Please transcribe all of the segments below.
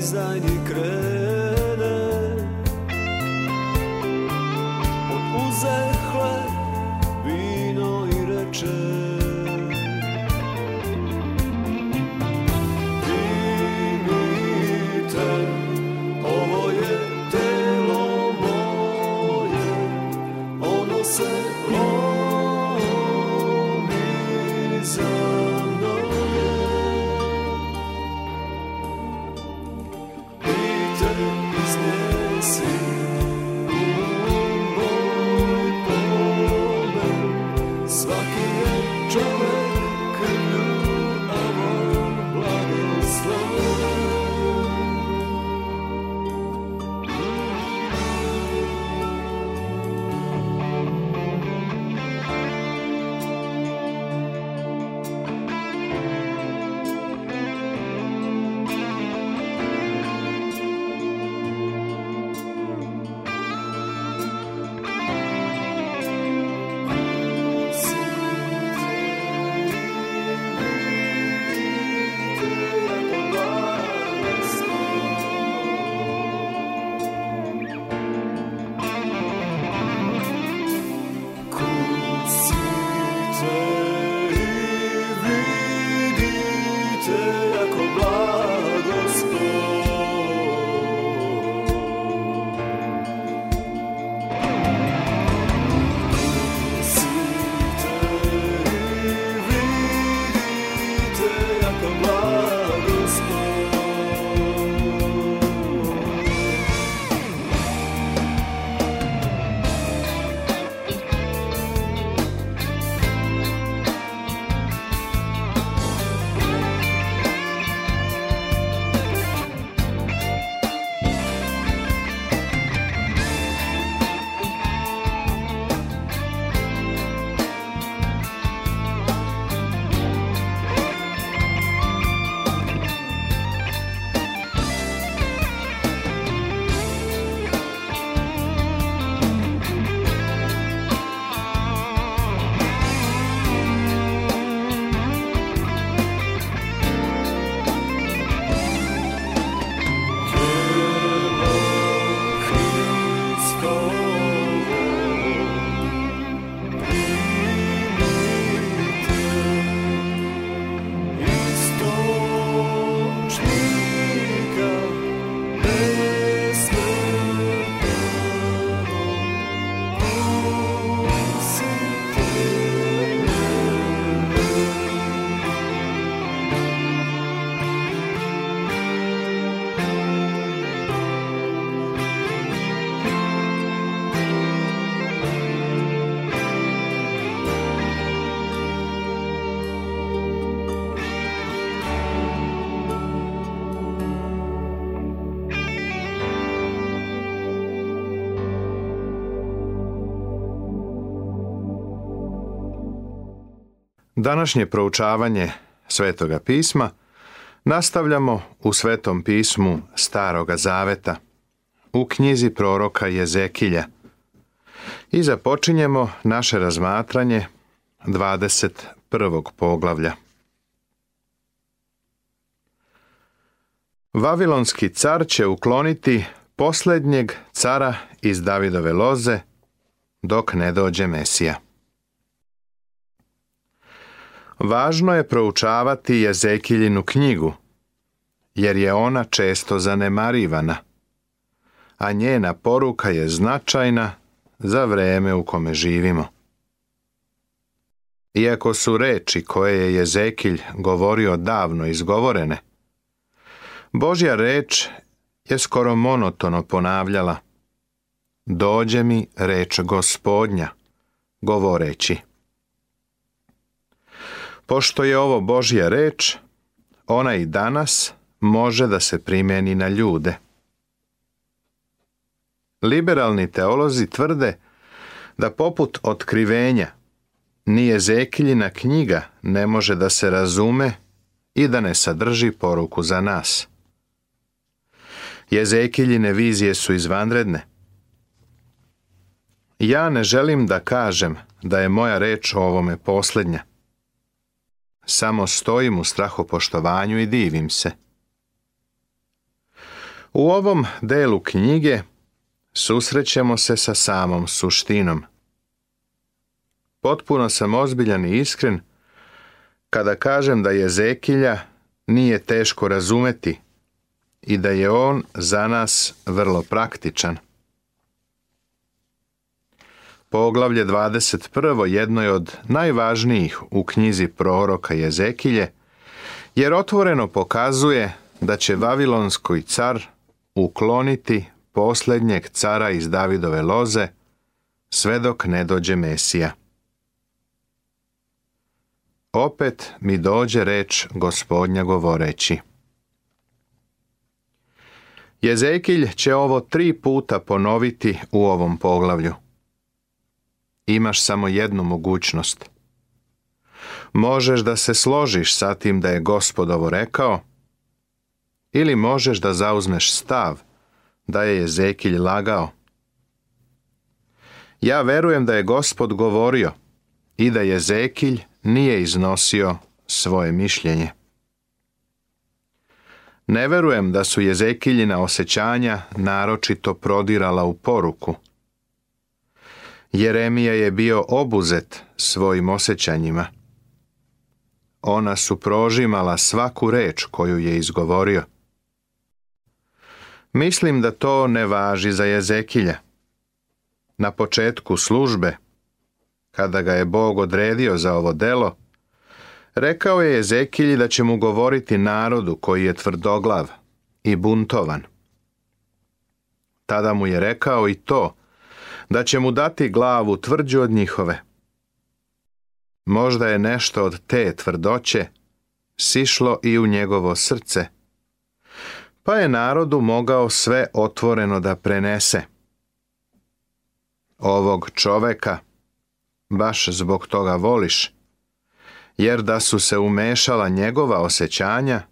design Današnje proučavanje Svetoga pisma nastavljamo u Svetom pismu Staroga zaveta u knjizi proroka Jezekilja i započinjemo naše razmatranje 21. poglavlja. Vavilonski car će ukloniti posljednjeg cara iz Davidove loze dok ne dođe Mesija. Važno je proučavati Jezekiljinu knjigu, jer je ona često zanemarivana, a njena poruka je značajna za vreme u kome živimo. Iako su reči koje je Jezekilj govorio davno izgovorene, Božja reč je skoro monotono ponavljala Dođe mi reč gospodnja, govoreći. Pošto je ovo Božja reč, ona i danas može da se primjeni na ljude. Liberalni teolozi tvrde da poput otkrivenja ni Jezekiljina knjiga ne može da se razume i da ne sadrži poruku za nas. Jezekiljine vizije su izvanredne. Ja ne želim da kažem da je moja reč o ovome posljednja samo stojim u strahopoštovanju i divim se. U ovom delu knjige susrećemo se sa samom suštinom. Potpuno sam ozbiljan i iskren kada kažem da je Zekilja nije teško razumeti i da je on za nas vrlo praktičan. Poglavlje 21. jedno je od najvažnijih u knjizi proroka Jezekilje, jer otvoreno pokazuje da će Vavilonski car ukloniti posljednjeg cara iz Davidove loze, sve dok ne dođe Mesija. Opet mi dođe reč gospodnja govoreći. Jezekilj će ovo tri puta ponoviti u ovom poglavlju imaš samo jednu mogućnost. Možeš da se složiš sa tim da je gospod ovo rekao, ili možeš da zauzmeš stav da je Jezekilj lagao. Ja verujem da je gospod govorio i da Jezekilj nije iznosio svoje mišljenje. Ne verujem da su Jezekiljina osjećanja naročito prodirala u poruku – Jeremija je bio obuzet svojim osjećanjima. Ona su prožimala svaku reč koju je izgovorio. Mislim da to ne važi za Jezekilja. Na početku službe, kada ga je Bog odredio za ovo delo, rekao je Jezekilji da će mu govoriti narodu koji je tvrdoglav i buntovan. Tada mu je rekao i to da će mu dati glavu tvrđu od njihove. Možda je nešto od te tvrdoće sišlo i u njegovo srce, pa je narodu mogao sve otvoreno da prenese. Ovog čoveka baš zbog toga voliš, jer da su se umešala njegova osjećanja,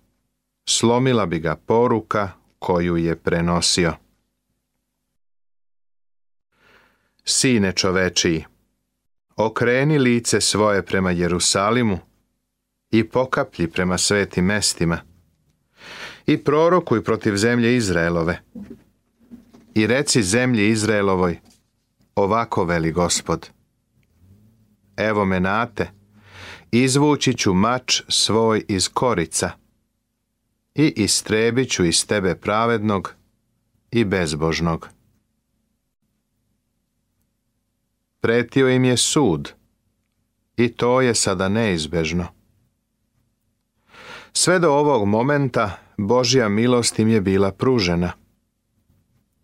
slomila bi ga poruka koju je prenosio. sine čovečiji, okreni lice svoje prema Jerusalimu i pokaplji prema svetim mestima i prorokuj protiv zemlje Izraelove i reci zemlji Izraelovoj, ovako veli gospod. Evo me nate, izvući ću mač svoj iz korica i istrebiću iz tebe pravednog i bezbožnog. pretio im je sud i to je sada neizbežno. Sve do ovog momenta Božja milost im je bila pružena.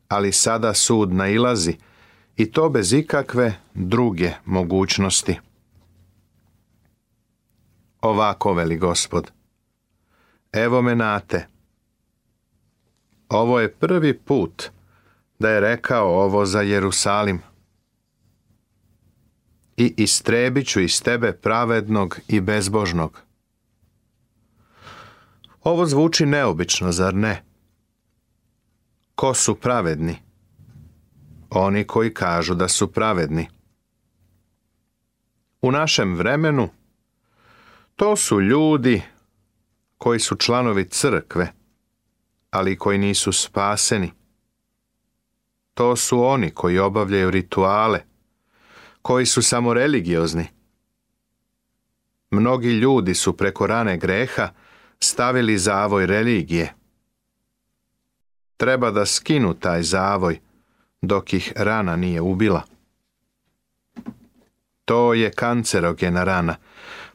Ali sada sud nailazi i to bez ikakve druge mogućnosti. Ovako veli gospod. Evo me nate. Ovo je prvi put da je rekao ovo za Jerusalim i istrebit ću iz tebe pravednog i bezbožnog. Ovo zvuči neobično, zar ne? Ko su pravedni? Oni koji kažu da su pravedni. U našem vremenu to su ljudi koji su članovi crkve, ali koji nisu spaseni. To su oni koji obavljaju rituale, koji su samo religiozni. Mnogi ljudi su preko rane greha stavili zavoj religije. Treba da skinu taj zavoj dok ih rana nije ubila. To je kancerogena rana,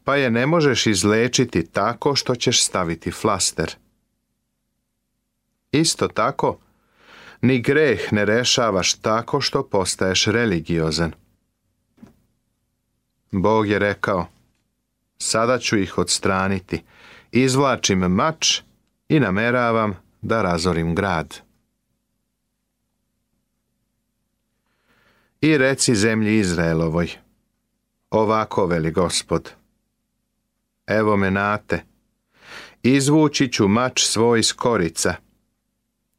pa je ne možeš izlečiti tako što ćeš staviti flaster. Isto tako, ni greh ne rešavaš tako što postaješ religiozan. Bog je rekao, sada ću ih odstraniti, izvlačim mač i nameravam da razorim grad. I reci zemlji Izraelovoj, ovako veli gospod, evo me nate, izvući ću mač svoj iz korica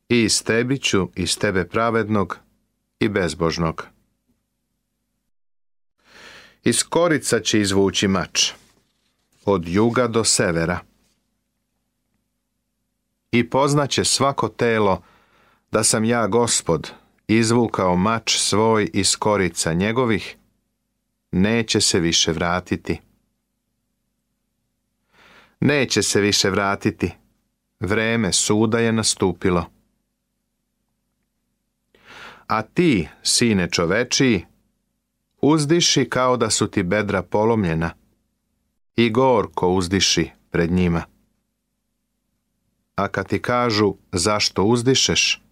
i tebi ću iz tebe pravednog i bezbožnog. Iz korica će izvući mač. Od juga do severa. I poznaće svako telo da sam ja gospod izvukao mač svoj iz korica njegovih, neće se više vratiti. Neće se više vratiti. Vreme suda je nastupilo. A ti, sine čovečiji, Uzdiši kao da su ti bedra polomljena i gorko uzdiši pred njima. A kad ti kažu zašto uzdišeš,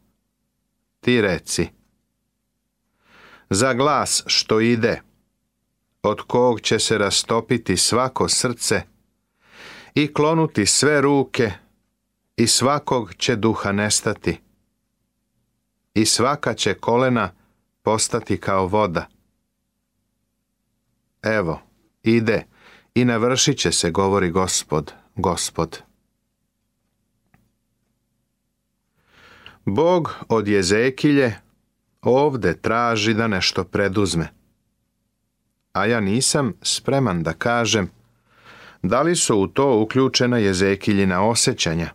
ti reci. Za glas što ide, od kog će se rastopiti svako srce i klonuti sve ruke i svakog će duha nestati i svaka će kolena postati kao voda Evo, ide i navršit će se, govori gospod, gospod. Bog od jezekilje ovde traži da nešto preduzme. A ja nisam spreman da kažem da li su u to uključena jezekiljina osjećanja.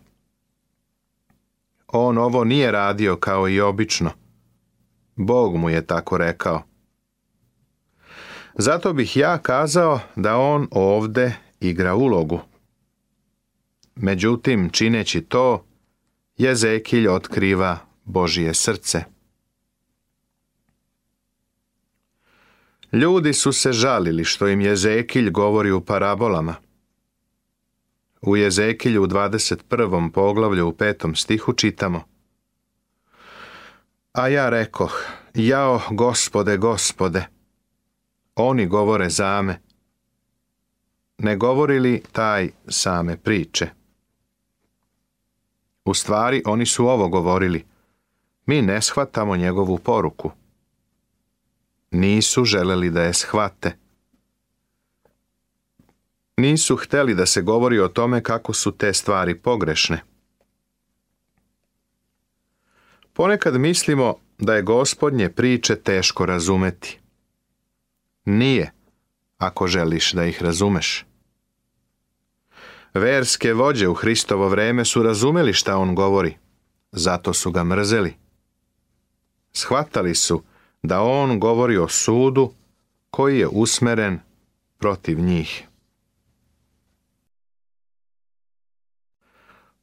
On ovo nije radio kao i obično. Bog mu je tako rekao. Zato bih ja kazao da on ovde igra ulogu. Međutim, čineći to, Jezekilj otkriva Božije srce. Ljudi su se žalili što im Jezekilj govori u parabolama. U Jezekilju u 21. poglavlju u 5. stihu čitamo A ja rekoh, jao gospode, gospode, oni govore zame. Ne govori li taj same priče? U stvari oni su ovo govorili. Mi ne shvatamo njegovu poruku. Nisu želeli da je shvate. Nisu hteli da se govori o tome kako su te stvari pogrešne. Ponekad mislimo da je gospodnje priče teško razumeti. Nije, ako želiš da ih razumeš. Verske vođe u Hristovo vreme su razumeli šta on govori, zato su ga mrzeli. Shvatali su da on govori o sudu koji je usmeren protiv njih.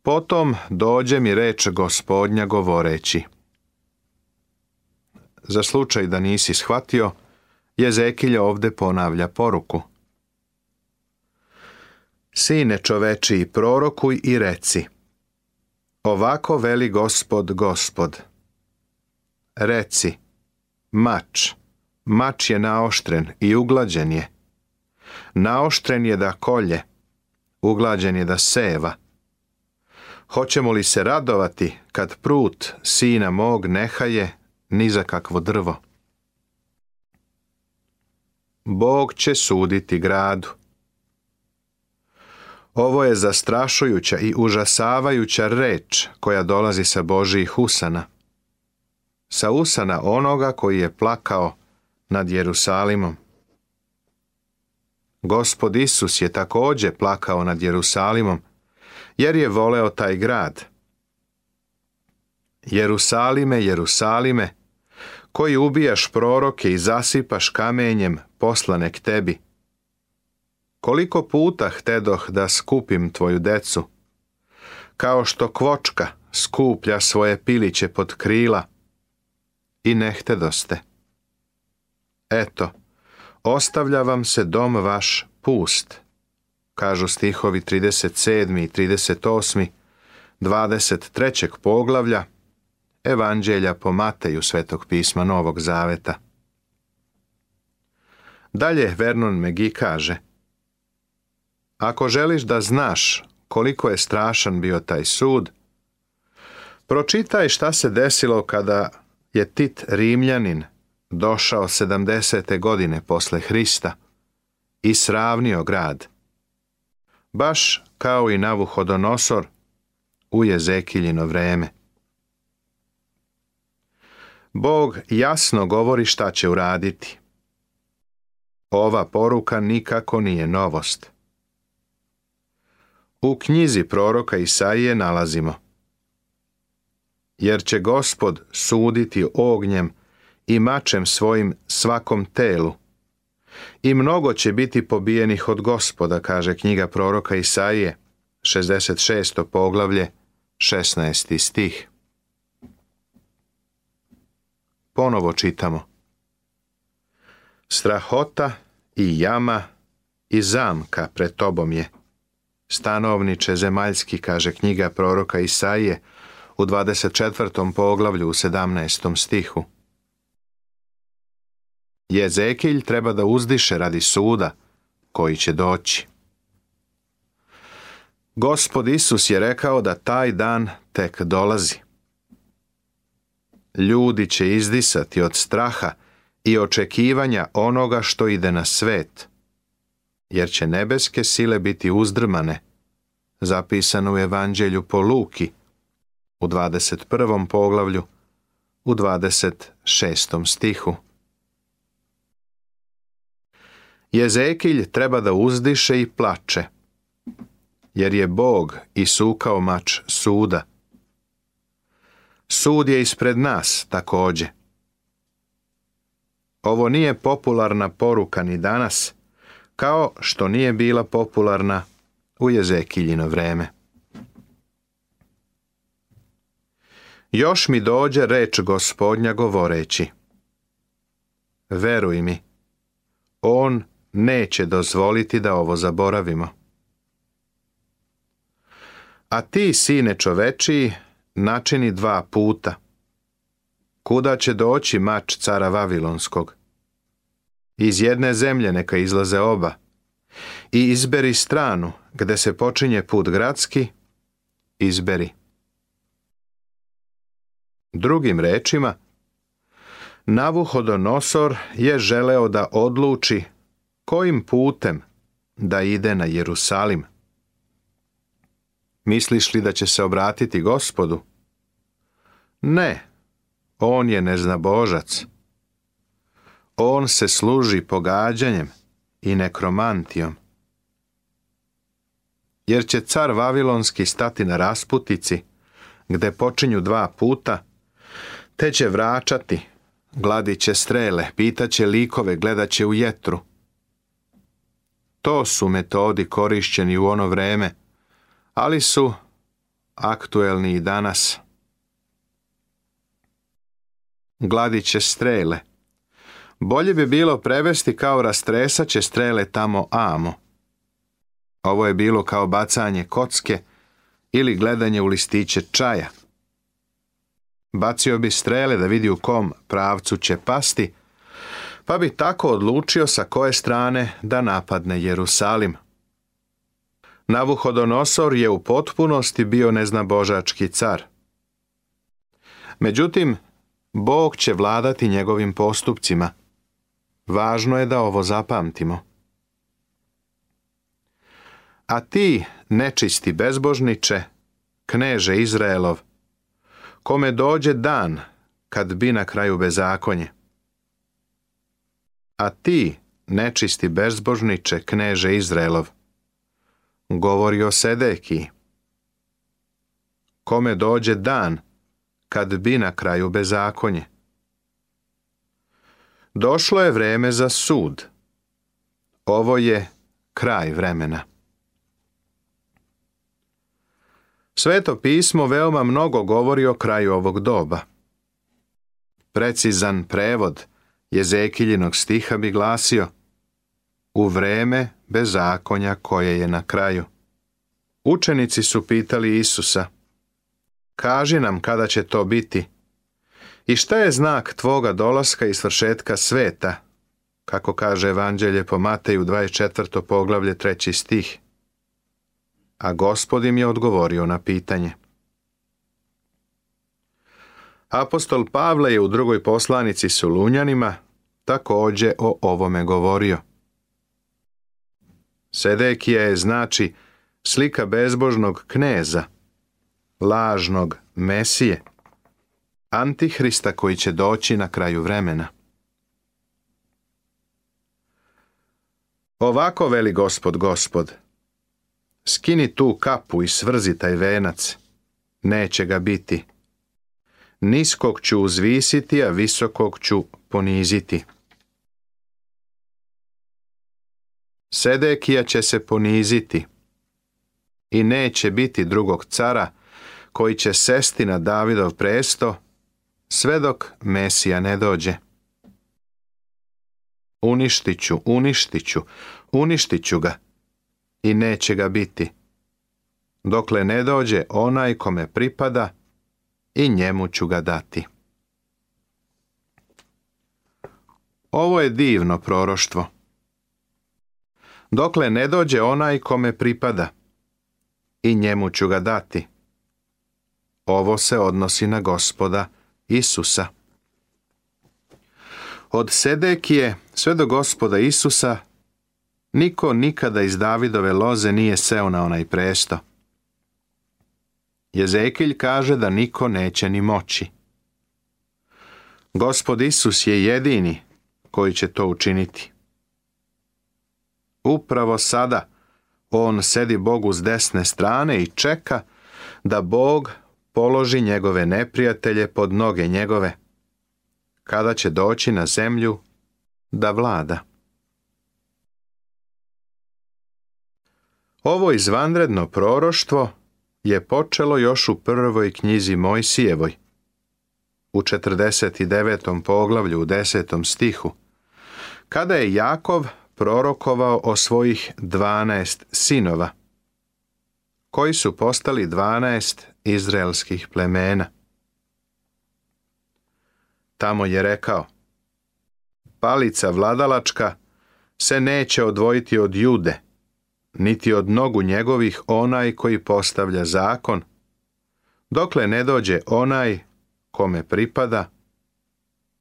Potom dođe mi reč gospodnja govoreći. Za slučaj da nisi shvatio, Jezekilj ovdje ponavlja poruku. Sine čoveči, prorokuj i reci. Ovako veli gospod, gospod. Reci, mač, mač je naoštren i uglađen je. Naoštren je da kolje, uglađen je da seva. Hoćemo li se radovati kad prut sina mog nehaje ni za kakvo drvo? Bog će suditi gradu. Ovo je zastrašujuća i užasavajuća reč koja dolazi sa Božijih usana. Sa usana onoga koji je plakao nad Jerusalimom. Gospod Isus je također plakao nad Jerusalimom, jer je voleo taj grad. Jerusalime, Jerusalime, koji ubijaš proroke i zasipaš kamenjem poslane k tebi. Koliko puta htedoh da skupim tvoju decu? Kao što kvočka skuplja svoje piliće pod krila i ne htedoste. Eto, ostavlja vam se dom vaš pust, kažu stihovi 37. i 38. 23. poglavlja Evanđelja po Mateju Svetog pisma Novog Zaveta. Dalje Vernon Megi kaže Ako želiš da znaš koliko je strašan bio taj sud, pročitaj šta se desilo kada je Tit Rimljanin došao 70. godine posle Hrista i sravnio grad. Baš kao i Navuhodonosor u Jezekiljino vreme. Bog jasno govori šta će uraditi. Ova poruka nikako nije novost. U knjizi proroka Isaije nalazimo Jer će gospod suditi ognjem i mačem svojim svakom telu. I mnogo će biti pobijenih od gospoda, kaže knjiga proroka Isaije, 66. poglavlje, 16. stih ponovo čitamo. Strahota i jama i zamka pred tobom je. Stanovniče zemaljski, kaže knjiga proroka Isaije u 24. poglavlju u 17. stihu. Jezekilj treba da uzdiše radi suda koji će doći. Gospod Isus je rekao da taj dan tek dolazi ljudi će izdisati od straha i očekivanja onoga što ide na svet, jer će nebeske sile biti uzdrmane, zapisano u Evanđelju po Luki, u 21. poglavlju, u 26. stihu. Jezekilj treba da uzdiše i plače, jer je Bog isukao mač suda Sud je ispred nas također. Ovo nije popularna poruka ni danas, kao što nije bila popularna u Jezekiljino vreme. Još mi dođe reč gospodnja govoreći. Veruj mi, on neće dozvoliti da ovo zaboravimo. A ti, sine čovečiji, načini dva puta. Kuda će doći mač cara Vavilonskog? Iz jedne zemlje neka izlaze oba. I izberi stranu, gde se počinje put gradski, izberi. Drugim rečima, Navuhodonosor je želeo da odluči kojim putem da ide na Jerusalim. Misliš li da će se obratiti gospodu? Ne, on je neznabožac. On se služi pogađanjem i nekromantijom. Jer će car Vavilonski stati na rasputici, gde počinju dva puta, te će vračati, gladit će strele, pitaće likove, gledaće u jetru. To su metodi korišćeni u ono vreme, ali su aktuelni i danas. Gladiće strele. Bolje bi bilo prevesti kao rastresaće strele tamo amo. Ovo je bilo kao bacanje kocke ili gledanje u listiće čaja. Bacio bi strele da vidi u kom pravcu će pasti, pa bi tako odlučio sa koje strane da napadne Jerusalim. Navuhodonosor je u potpunosti bio božački car. Međutim, Bog će vladati njegovim postupcima. Važno je da ovo zapamtimo. A ti, nečisti bezbožniče, kneže Izraelov, kome dođe dan kad bi na kraju bezakonje. A ti, nečisti bezbožniče, kneže Izraelov, govori o Sedeki. Kome dođe dan, kad bi na kraju bezakonje. Došlo je vreme za sud. Ovo je kraj vremena. Sveto pismo veoma mnogo govori o kraju ovog doba. Precizan prevod Jezekiljinog stiha bi glasio U vreme zakonja koje je na kraju. Učenici su pitali Isusa, kaži nam kada će to biti i šta je znak tvoga dolaska i svršetka sveta, kako kaže Evanđelje po Mateju 24. poglavlje 3. stih. A gospod im je odgovorio na pitanje. Apostol Pavle je u drugoj poslanici Solunjanima također o ovome govorio. Sedekija je znači slika bezbožnog kneza, lažnog mesije, antihrista koji će doći na kraju vremena. Ovako veli gospod gospod, skini tu kapu i svrzi taj venac, neće ga biti. Niskog ću uzvisiti, a visokog ću poniziti. Sedekija će se poniziti i neće biti drugog cara koji će sesti na Davidov presto sve dok Mesija ne dođe. Uništiću, uništiću, uništiću ga i neće ga biti. Dokle ne dođe onaj kome pripada i njemu ću ga dati. Ovo je divno proroštvo dokle ne dođe onaj kome pripada. I njemu ću ga dati. Ovo se odnosi na gospoda Isusa. Od Sedekije sve do gospoda Isusa niko nikada iz Davidove loze nije seo na onaj presto. Jezekilj kaže da niko neće ni moći. Gospod Isus je jedini koji će to učiniti. Upravo sada on sedi Bogu s desne strane i čeka da Bog položi njegove neprijatelje pod noge njegove, kada će doći na zemlju da vlada. Ovo izvanredno proroštvo je počelo još u prvoj knjizi Mojsijevoj, u 49. poglavlju u 10. stihu, kada je Jakov prorokovao o svojih dvanaest sinova, koji su postali dvanaest izraelskih plemena. Tamo je rekao, palica vladalačka se neće odvojiti od jude, niti od nogu njegovih onaj koji postavlja zakon, dokle ne dođe onaj kome pripada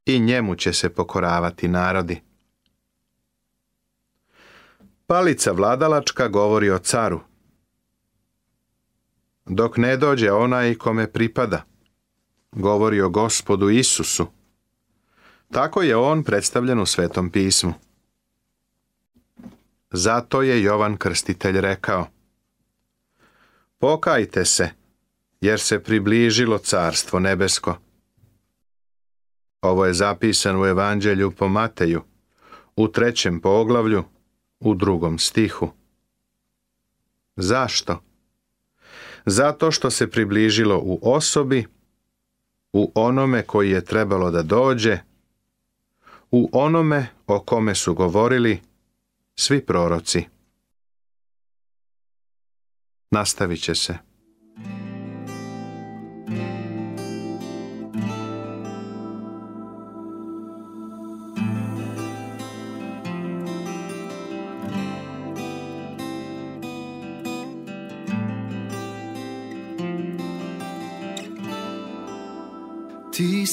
i njemu će se pokoravati narodi. Palica vladalačka govori o caru. Dok ne dođe onaj kome pripada, govori o gospodu Isusu. Tako je on predstavljen u Svetom pismu. Zato je Jovan Krstitelj rekao Pokajte se, jer se približilo carstvo nebesko. Ovo je zapisano u Evanđelju po Mateju, u trećem poglavlju, u drugom stihu. Zašto? Zato što se približilo u osobi, u onome koji je trebalo da dođe, u onome o kome su govorili svi proroci. Nastavit će se.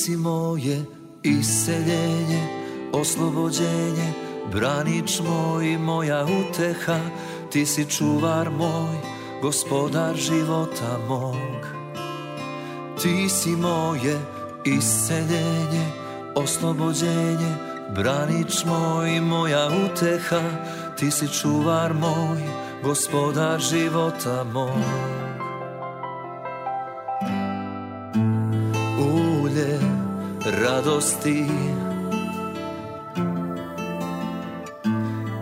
si moje iseljenje, oslobođenje, branič moj moja uteha, ti si čuvar moj, gospodar života mog. Ti si moje iseljenje, oslobođenje, branič moj moja uteha, ti si čuvar moj, gospodar života moj. U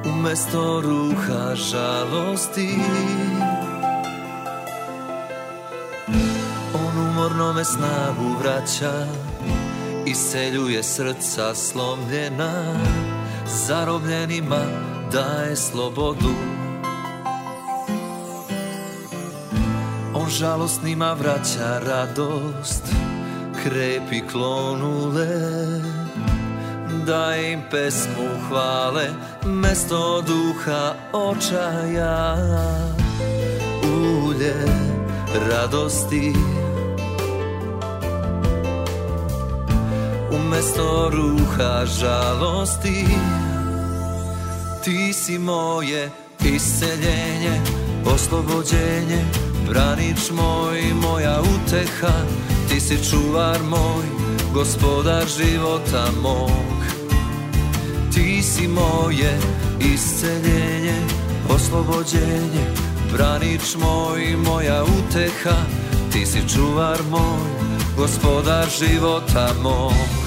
Umesto ruha žalosti On umorno me snagu vraća I seljuje srca slomljena Zarobljenima daje slobodu On žalostnima vraća radost krepi klonule da im pesmu hvale mesto duha očaja ulje radosti umesto ruha žalosti ti si moje isceljenje oslobođenje branič moj moja uteha ti si čuvar moj, gospodar života mog Ti si moje isceljenje, oslobođenje Branič moj, moja uteha Ti si čuvar moj, gospodar života mog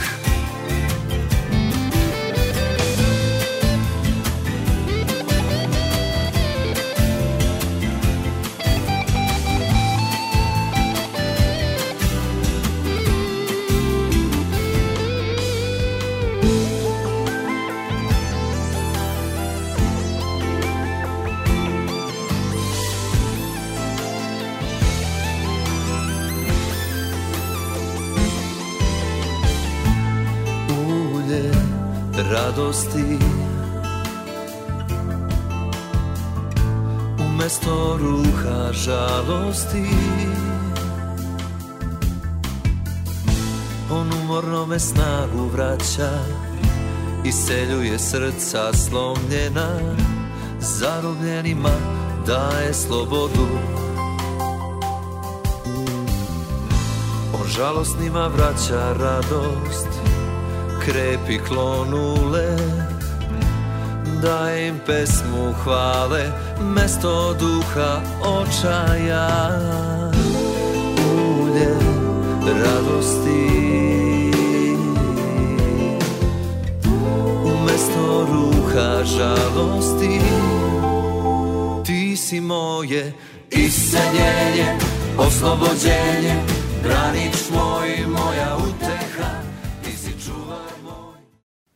On umorno me snagu vraća Iseljuje srca slomljena Zarobljenima daje slobodu On žalostnima vraća radost Krepi klonule da im pesmu hvale mesto duha očaja ulje radosti mesto ruha žalosti ti si moje iscenjenje, oslobođenje branič moj moja